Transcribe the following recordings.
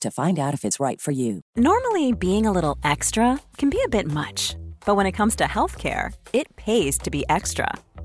to find out if it's right for you. Normally, being a little extra can be a bit much, but when it comes to healthcare, it pays to be extra.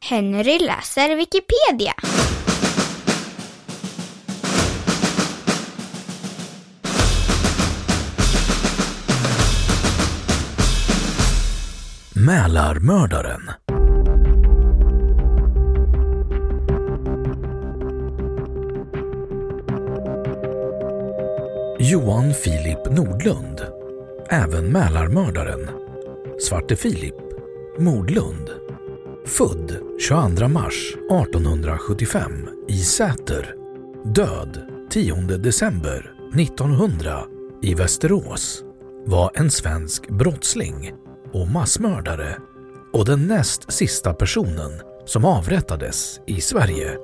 Henry läser Wikipedia. Mälarmördaren. Johan Filip Nordlund, även Mälarmördaren, Svarte Filip, Mordlund, född 22 mars 1875 i Säter, död 10 december 1900 i Västerås, var en svensk brottsling och massmördare. Och den näst sista personen som avrättades i Sverige.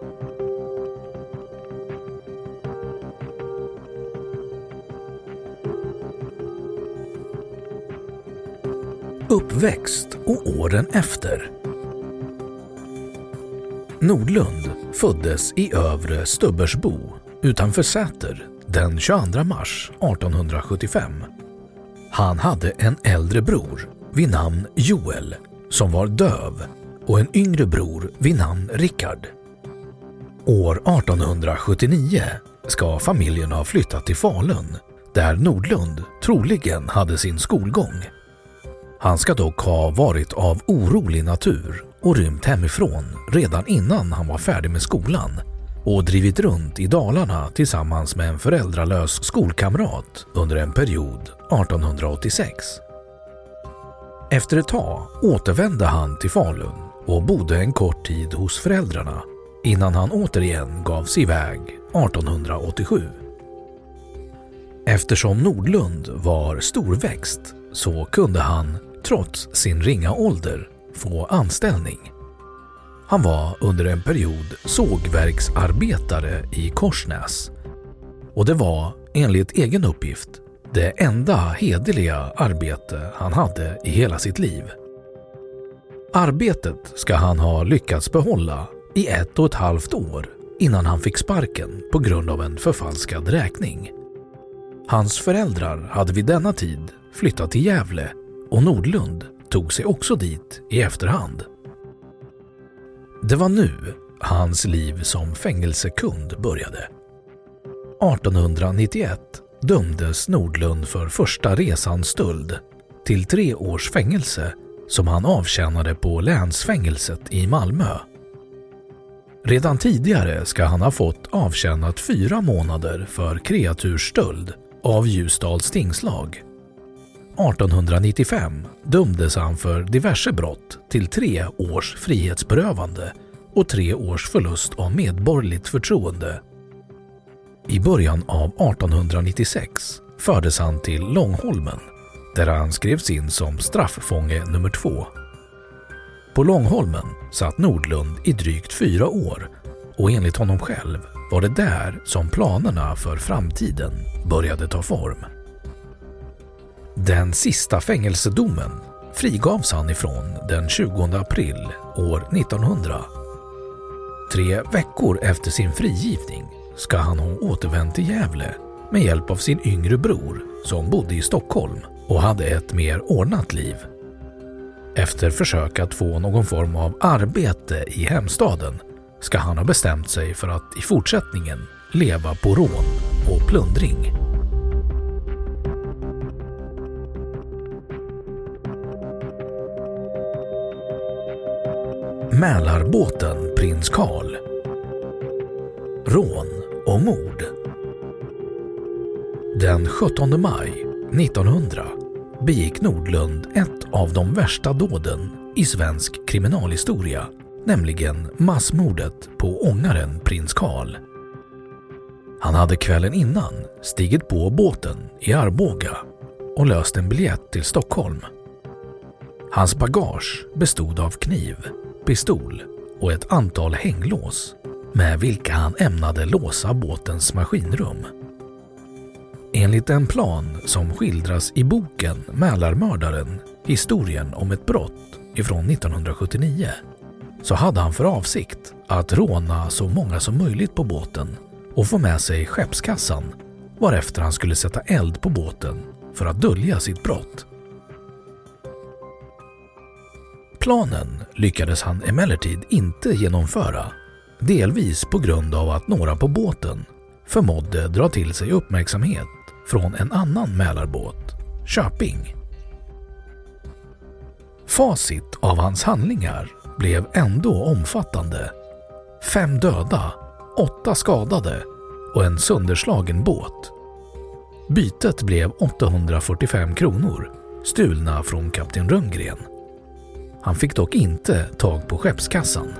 Uppväxt och åren efter. Nordlund föddes i Övre Stubbersbo utanför Säter den 22 mars 1875. Han hade en äldre bror vid namn Joel som var döv och en yngre bror vid namn Rickard. År 1879 ska familjen ha flyttat till Falun där Nordlund troligen hade sin skolgång. Han ska dock ha varit av orolig natur och rymt hemifrån redan innan han var färdig med skolan och drivit runt i Dalarna tillsammans med en föräldralös skolkamrat under en period 1886. Efter ett tag återvände han till Falun och bodde en kort tid hos föräldrarna innan han återigen gav sig iväg 1887. Eftersom Nordlund var storväxt så kunde han, trots sin ringa ålder, få anställning. Han var under en period sågverksarbetare i Korsnäs och det var, enligt egen uppgift, det enda hederliga arbete han hade i hela sitt liv. Arbetet ska han ha lyckats behålla i ett och ett halvt år innan han fick sparken på grund av en förfalskad räkning. Hans föräldrar hade vid denna tid flyttat till Gävle och Nordlund tog sig också dit i efterhand. Det var nu hans liv som fängelsekund började. 1891 dömdes Nordlund för första resan stöld till tre års fängelse som han avtjänade på länsfängelset i Malmö. Redan tidigare ska han ha fått avtjänat fyra månader för kreatursstöld av Ljusdals tingslag. 1895 dömdes han för diverse brott till tre års frihetsberövande och tre års förlust av medborgerligt förtroende. I början av 1896 fördes han till Långholmen där han skrevs in som strafffånge nummer två. På Långholmen satt Nordlund i drygt fyra år och enligt honom själv var det där som planerna för framtiden började ta form. Den sista fängelsedomen frigavs han ifrån den 20 april år 1900. Tre veckor efter sin frigivning ska han ha återvänt till Gävle med hjälp av sin yngre bror som bodde i Stockholm och hade ett mer ordnat liv. Efter försök att få någon form av arbete i hemstaden ska han ha bestämt sig för att i fortsättningen leva på rån och plundring. Mälarbåten Prins Karl Rån och mord Den 17 maj 1900 begick Nordlund ett av de värsta dåden i svensk kriminalhistoria, nämligen massmordet på ångaren Prins Karl. Han hade kvällen innan stigit på båten i Arboga och löst en biljett till Stockholm. Hans bagage bestod av kniv, pistol och ett antal hänglås med vilka han ämnade låsa båtens maskinrum. Enligt en plan som skildras i boken Mälarmördaren, historien om ett brott ifrån 1979, så hade han för avsikt att råna så många som möjligt på båten och få med sig skeppskassan varefter han skulle sätta eld på båten för att dölja sitt brott. Planen lyckades han emellertid inte genomföra, delvis på grund av att några på båten förmådde dra till sig uppmärksamhet från en annan Mälarbåt, Köping. Facit av hans handlingar blev ändå omfattande. Fem döda, åtta skadade och en sönderslagen båt. Bytet blev 845 kronor, stulna från kapten Rönngren. Han fick dock inte tag på skeppskassan.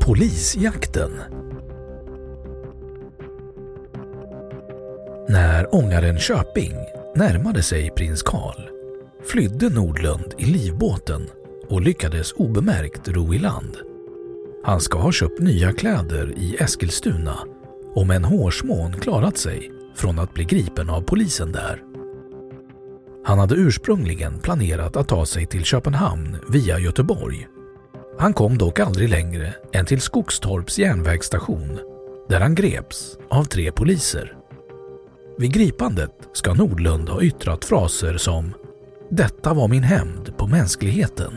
Polisjakten När ångaren Köping närmade sig prins Karl flydde Nordlund i livbåten och lyckades obemärkt ro i land. Han ska ha köpt nya kläder i Eskilstuna och med en hårsmån klarat sig från att bli gripen av polisen där. Han hade ursprungligen planerat att ta sig till Köpenhamn via Göteborg han kom dock aldrig längre än till Skogstorps järnvägsstation där han greps av tre poliser. Vid gripandet ska Nordlund ha yttrat fraser som “Detta var min hämnd på mänskligheten”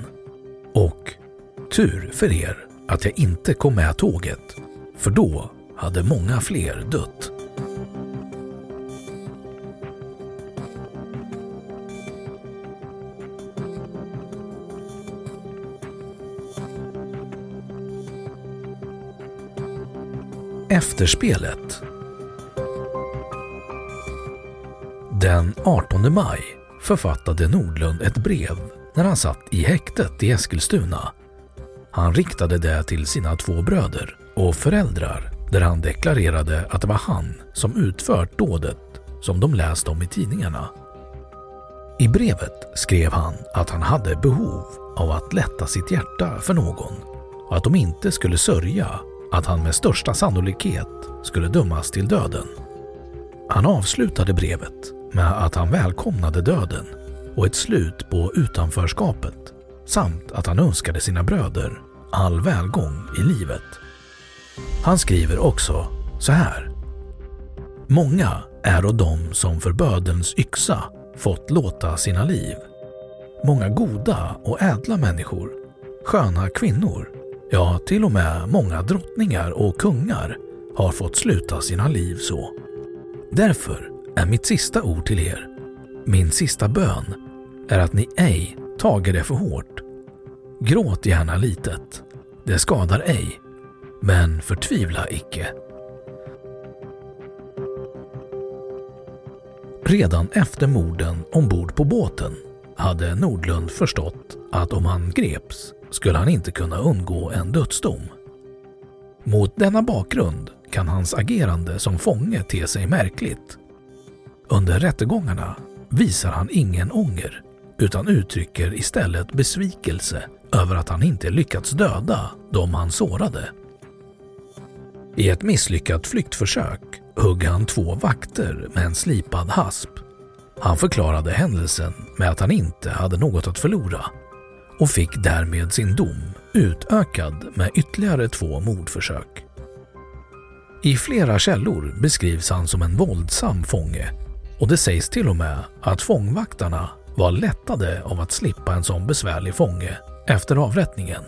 och “Tur för er att jag inte kom med tåget, för då hade många fler dött”. Efterspelet Den 18 maj författade Nordlund ett brev när han satt i häktet i Eskilstuna. Han riktade det till sina två bröder och föräldrar där han deklarerade att det var han som utfört dådet som de läst om i tidningarna. I brevet skrev han att han hade behov av att lätta sitt hjärta för någon och att de inte skulle sörja att han med största sannolikhet skulle dömas till döden. Han avslutade brevet med att han välkomnade döden och ett slut på utanförskapet samt att han önskade sina bröder all välgång i livet. Han skriver också så här. Många är och de som för bödelns yxa fått låta sina liv. Många goda och ädla människor, sköna kvinnor Ja, till och med många drottningar och kungar har fått sluta sina liv så. Därför är mitt sista ord till er, min sista bön, är att ni ej tager det för hårt. Gråt gärna litet, det skadar ej, men förtvivla icke. Redan efter morden ombord på båten hade Nordlund förstått att om han greps skulle han inte kunna undgå en dödsdom. Mot denna bakgrund kan hans agerande som fånge te sig märkligt. Under rättegångarna visar han ingen ånger utan uttrycker istället besvikelse över att han inte lyckats döda de han sårade. I ett misslyckat flyktförsök högg han två vakter med en slipad hasp. Han förklarade händelsen med att han inte hade något att förlora och fick därmed sin dom utökad med ytterligare två mordförsök. I flera källor beskrivs han som en våldsam fånge och det sägs till och med att fångvaktarna var lättade av att slippa en sån besvärlig fånge efter avrättningen.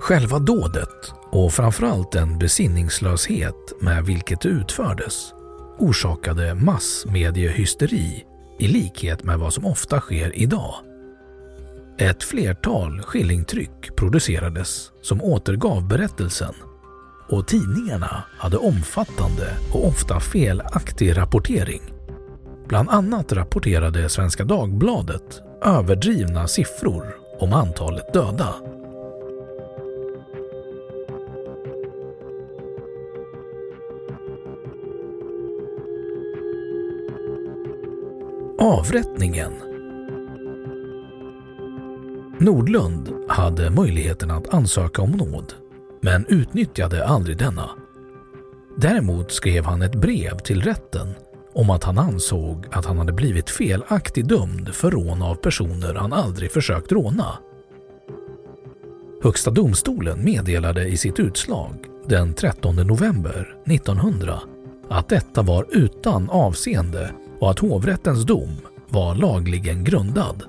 Själva dådet och framförallt den besinningslöshet med vilket det utfördes orsakade massmediehysteri i likhet med vad som ofta sker idag. Ett flertal skillingtryck producerades som återgav berättelsen och tidningarna hade omfattande och ofta felaktig rapportering. Bland annat rapporterade Svenska Dagbladet överdrivna siffror om antalet döda. Avrättningen Nordlund hade möjligheten att ansöka om nåd, men utnyttjade aldrig denna. Däremot skrev han ett brev till rätten om att han ansåg att han hade blivit felaktigt dömd för rån av personer han aldrig försökt råna. Högsta domstolen meddelade i sitt utslag den 13 november 1900 att detta var utan avseende och att hovrättens dom var lagligen grundad.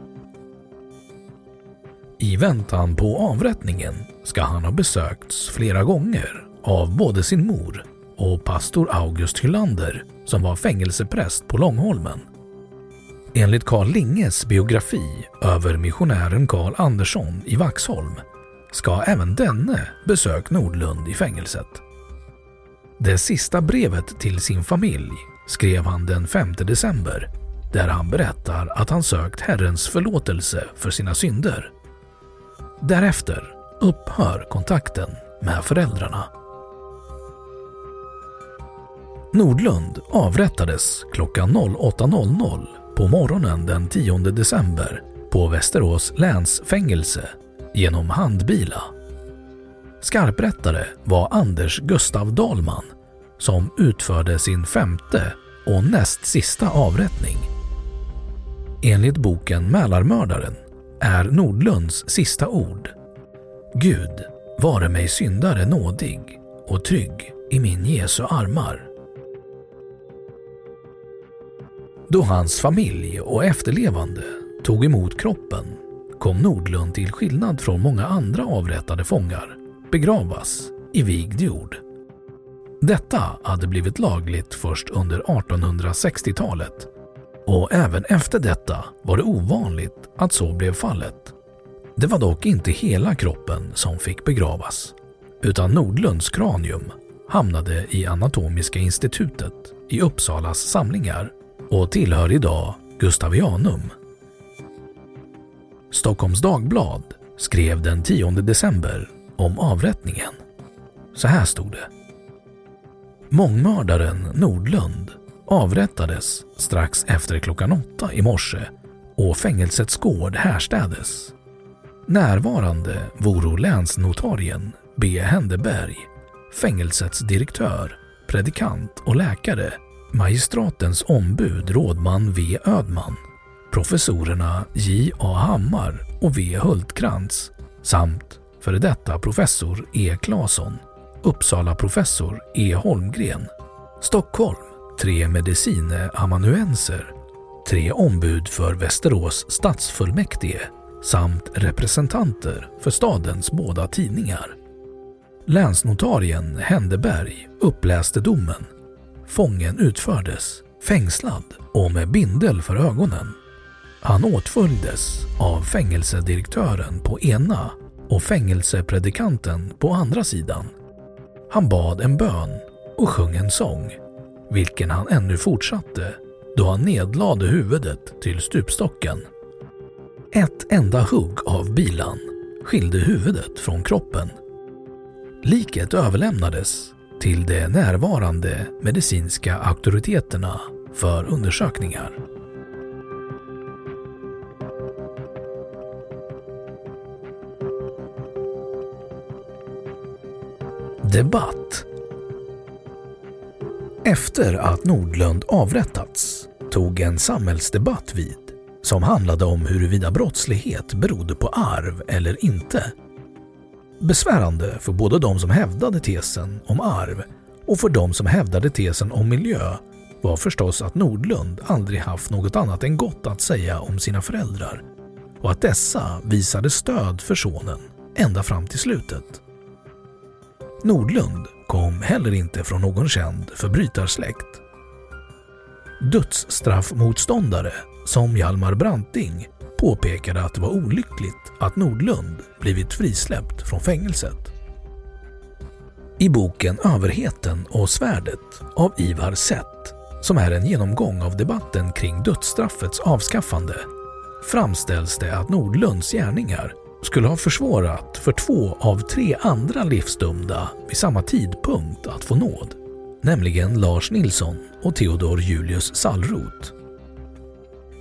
I väntan på avrättningen ska han ha besökts flera gånger av både sin mor och pastor August Hylander som var fängelsepräst på Långholmen. Enligt Carl Linges biografi över missionären Carl Andersson i Vaxholm ska även denne besökt Nordlund i fängelset. Det sista brevet till sin familj skrev han den 5 december där han berättar att han sökt Herrens förlåtelse för sina synder. Därefter upphör kontakten med föräldrarna. Nordlund avrättades klockan 08.00 på morgonen den 10 december på Västerås länsfängelse genom handbila. Skarprättare var Anders Gustav Dahlman som utförde sin femte och näst sista avrättning. Enligt boken Mälarmördaren är Nordlunds sista ord Gud, vare mig syndare nådig och trygg i min Jesu armar. Då hans familj och efterlevande tog emot kroppen kom Nordlund till skillnad från många andra avrättade fångar begravas i vigd jord. Detta hade blivit lagligt först under 1860-talet och även efter detta var det ovanligt att så blev fallet. Det var dock inte hela kroppen som fick begravas utan Nordlunds kranium hamnade i Anatomiska institutet i Uppsalas samlingar och tillhör idag Gustavianum. Stockholms Dagblad skrev den 10 december om avrättningen. Så här stod det. Mångmördaren Nordlund avrättades strax efter klockan åtta i morse och fängelsets gård härstädes. Närvarande voro länsnotarien B. Händeberg, fängelsets direktör, predikant och läkare magistratens ombud rådman V. Ödman, professorerna J. A. Hammar och V. Hultkrantz samt före detta professor E. Claesson, Uppsala professor E. Holmgren, Stockholm tre medicine amanuenser, tre ombud för Västerås stadsfullmäktige samt representanter för stadens båda tidningar. Länsnotarien Händeberg uppläste domen Fången utfördes fängslad och med bindel för ögonen. Han åtföljdes av fängelsedirektören på ena och fängelsepredikanten på andra sidan. Han bad en bön och sjöng en sång, vilken han ännu fortsatte då han nedlade huvudet till stupstocken. Ett enda hugg av bilan skilde huvudet från kroppen. Liket överlämnades till de närvarande medicinska auktoriteterna för undersökningar. Debatt Efter att Nordlund avrättats tog en samhällsdebatt vid som handlade om huruvida brottslighet berodde på arv eller inte. Besvärande för både de som hävdade tesen om arv och för de som hävdade tesen om miljö var förstås att Nordlund aldrig haft något annat än gott att säga om sina föräldrar och att dessa visade stöd för sonen ända fram till slutet. Nordlund kom heller inte från någon känd förbrytarsläkt. Dödsstraffmotståndare som Hjalmar Branting påpekade att det var olyckligt att Nordlund blivit frisläppt från fängelset. I boken Överheten och svärdet av Ivar Sett, som är en genomgång av debatten kring dödsstraffets avskaffande, framställs det att Nordlunds gärningar skulle ha försvårat för två av tre andra livsdömda vid samma tidpunkt att få nåd, nämligen Lars Nilsson och Theodor Julius Sallroth.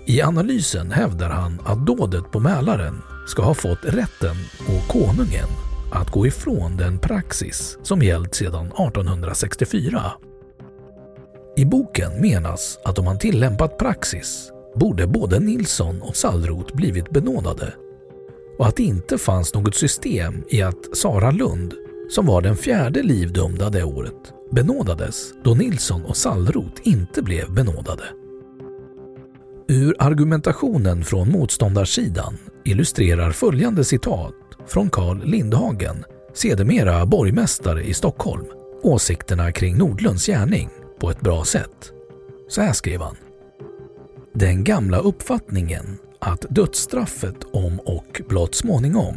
I analysen hävdar han att dådet på Mälaren ska ha fått rätten och konungen att gå ifrån den praxis som gällt sedan 1864. I boken menas att om man tillämpat praxis borde både Nilsson och Sallroth blivit benådade och att det inte fanns något system i att Sara Lund, som var den fjärde livdömda det året, benådades då Nilsson och Sallroth inte blev benådade. Ur argumentationen från motståndarsidan illustrerar följande citat från Carl Lindhagen, sedermera borgmästare i Stockholm, åsikterna kring Nordlunds gärning på ett bra sätt. Så här skrev han. Den gamla uppfattningen att dödsstraffet om och blott småningom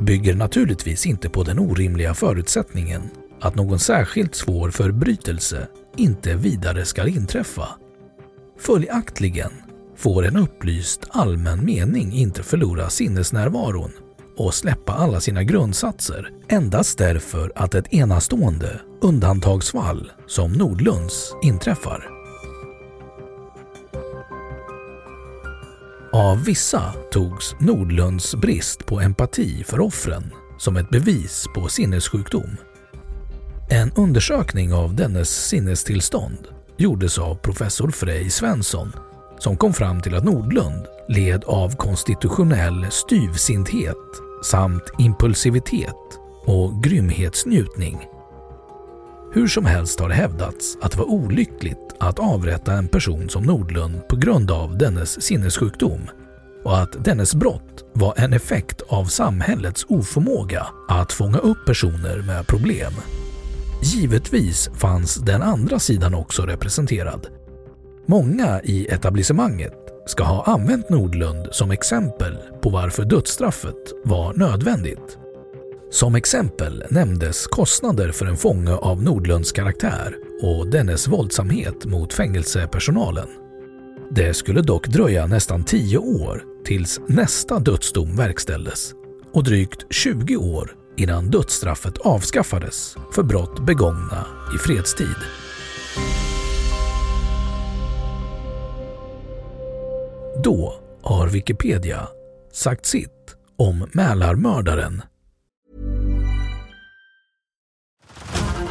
bygger naturligtvis inte på den orimliga förutsättningen att någon särskilt svår förbrytelse inte vidare skall inträffa. Följaktligen får en upplyst allmän mening inte förlora sinnesnärvaron och släppa alla sina grundsatser endast därför att ett enastående undantagsfall som Nordlunds inträffar. Av vissa togs Nordlunds brist på empati för offren som ett bevis på sinnessjukdom. En undersökning av dennes sinnestillstånd gjordes av professor Frej Svensson som kom fram till att Nordlund led av konstitutionell styvsinthet samt impulsivitet och grymhetsnjutning. Hur som helst har det hävdats att det var olyckligt att avrätta en person som Nordlund på grund av dennes sinnessjukdom och att dennes brott var en effekt av samhällets oförmåga att fånga upp personer med problem. Givetvis fanns den andra sidan också representerad, Många i etablissemanget ska ha använt Nordlund som exempel på varför dödsstraffet var nödvändigt. Som exempel nämndes kostnader för en fånge av Nordlunds karaktär och dennes våldsamhet mot fängelsepersonalen. Det skulle dock dröja nästan 10 år tills nästa dödsdom verkställdes och drygt 20 år innan dödsstraffet avskaffades för brott begångna i fredstid. Då har Wikipedia sagt sitt om Mälarmördaren.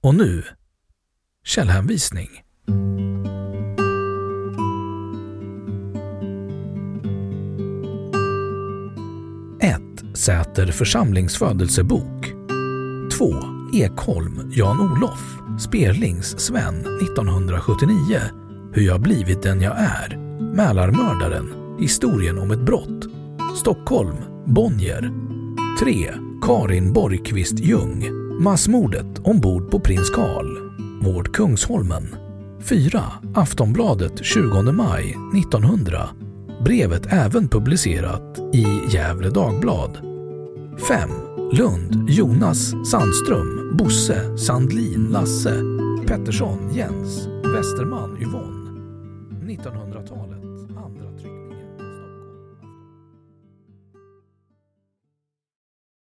Och nu, källhänvisning. Säter församlingsfödelsebok 2. Ekholm, Jan-Olof, Sperlings Sven 1979 Hur jag blivit den jag är, Mälarmördaren, Historien om ett brott, Stockholm, Bonnier 3. Karin Borgqvist Ljung, Massmordet ombord på prins Karl, Vård Kungsholmen 4. Aftonbladet 20 maj 1900 Brevet även publicerat i Gävle Dagblad 5. Lund, Jonas, Sandström, Bosse, Sandlin, Lasse, Pettersson, Jens, Westerman, Yvonne. 1900-tal.